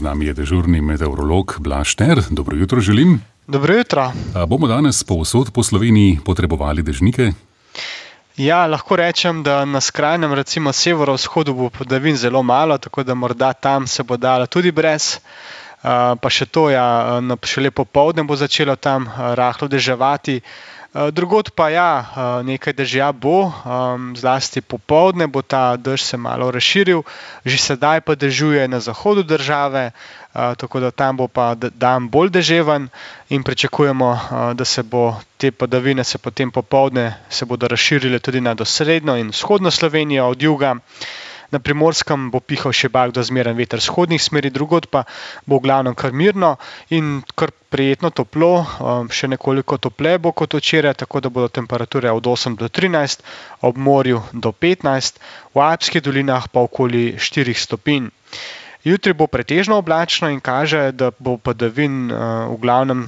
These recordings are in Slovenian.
Z nami je dežurni meteorolog Blaž Ter. Dobro jutro želim. Dobro jutro. A bomo danes povsod po Sloveniji potrebovali dežnike? Ja, lahko rečem, da na skrajnem, recimo severovzhodu, bo padavin zelo malo, tako da morda tam se bo dalo tudi brez. Pa še to, ja, šele popovdne bo začelo tam rahlo deževati. Drugod pa ja, nekaj dežja bo, zlasti popovdne bo ta dež se malo razširil, že sedaj pa dežuje na zahodu države, tako da tam bo pa dan bolj deževen in pričakujemo, da se bo te padavine se potem popovdne se bodo razširile tudi na dosrednjo in vzhodno Slovenijo od juga. Na primorskem bo pihal še bak do zmeren veter vzhodnih smeri, drugod pa bo v glavnem kar mirno in kar prijetno toplo, še nekoliko topleje bo kot včeraj, tako da bodo temperature od 8 do 13, ob morju do 15, v Alpskih dolinah pa okoli 4 stopinj. Jutri bo pretežno oblačno in kaže, da bo padavin v glavnem,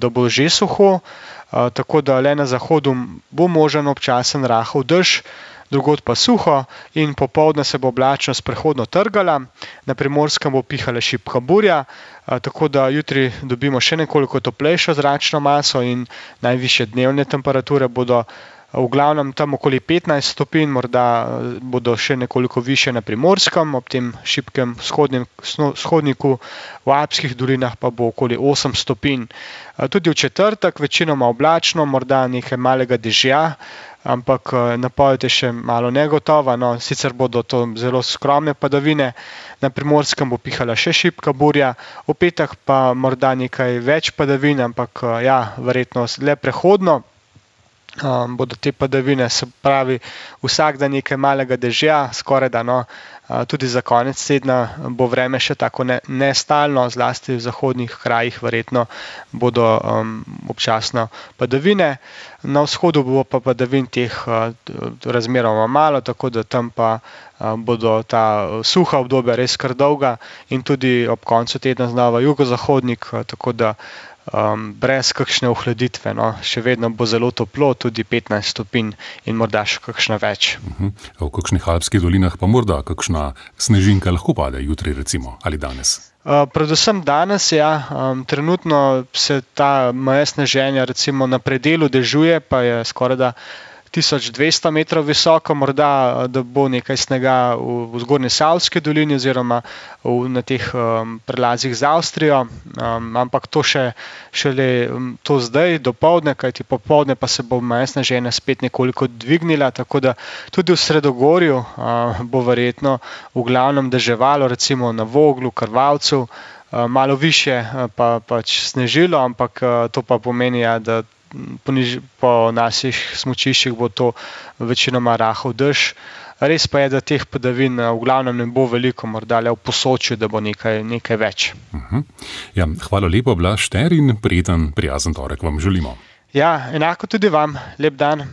da bo že suho, tako da le na zahodu bo možen občasen rahel dež, drugod pa suho in popoldne se bo oblačnost prehodno trgala, na primorskem bo pihala šibka burja, tako da jutri dobimo še nekoliko toplejšo zračno maso in najvišje dnevne temperature bodo v glavnem tam okoli 15 stopinj, morda bodo še nekoliko višje na primorskem, ob tem šibkem vzhodniku, v Alpskih dolinah pa bo okoli 8 stopinj. Tudi v četrtek večinoma oblačno, morda nekaj malega dežja, ampak napoved je še malo negotova, no, sicer bodo to zelo skromne padavine, na primorskem bo pihala še šibka burja, v petek pa morda nekaj več padavin, ampak ja, verjetno le prehodno. Bodo te padavine, se pravi, vsak dan nekaj malega dežja, skorajda, no, tudi za konec tedna bo vreme še tako nestalno, zlasti v zahodnih krajih verjetno bodo občasno padavine. Na vzhodu bo pa padavin teh razmeroma malo, tako da tam pa bodo ta suha obdobja res kar dolga in tudi ob koncu tedna znova jugozahodnik, tako da um, brez kakšne ohladitve. No. Še vedno bo zelo toplo, tudi 15 stopinj in morda še kakšna več. Mhm. Uh -huh. V kakšnih alpskih dolinah pa morda kakšna snežinka lahko pade jutri recimo, ali danes? Uh, predvsem danes, ja, um, trenutno se ta meja sneženja recimo na predelu dežuje, pa je skoraj da 1200 metrov visoko, morda eh, da bo nekaj snega v, v zgornji Savski dolini oziroma v, na teh um, prelazih z Avstrijo, um, ampak to še šele ehm, to zdaj, dopoledne, kajti popoldne pa se bo majhna žena spet nekoliko dvignila, tako da tudi v Sredogorju uh, bo verjetno v glavnem deževalo, recimo na Voglu, Krvavcu eh, malo više, pa pač snežilo, ampak to pa pomeni, ja, da po naših smučiščih bo to večinoma rahel dež. Res pa je, da teh padavin v glavnem ne bo veliko, morda le v Posočju, da bo nekaj, nekaj več. Ja, hvala lepa, Blaž Ter, in prijeten, prijazen torek vam želimo. Ja, enako tudi vam, lep dan.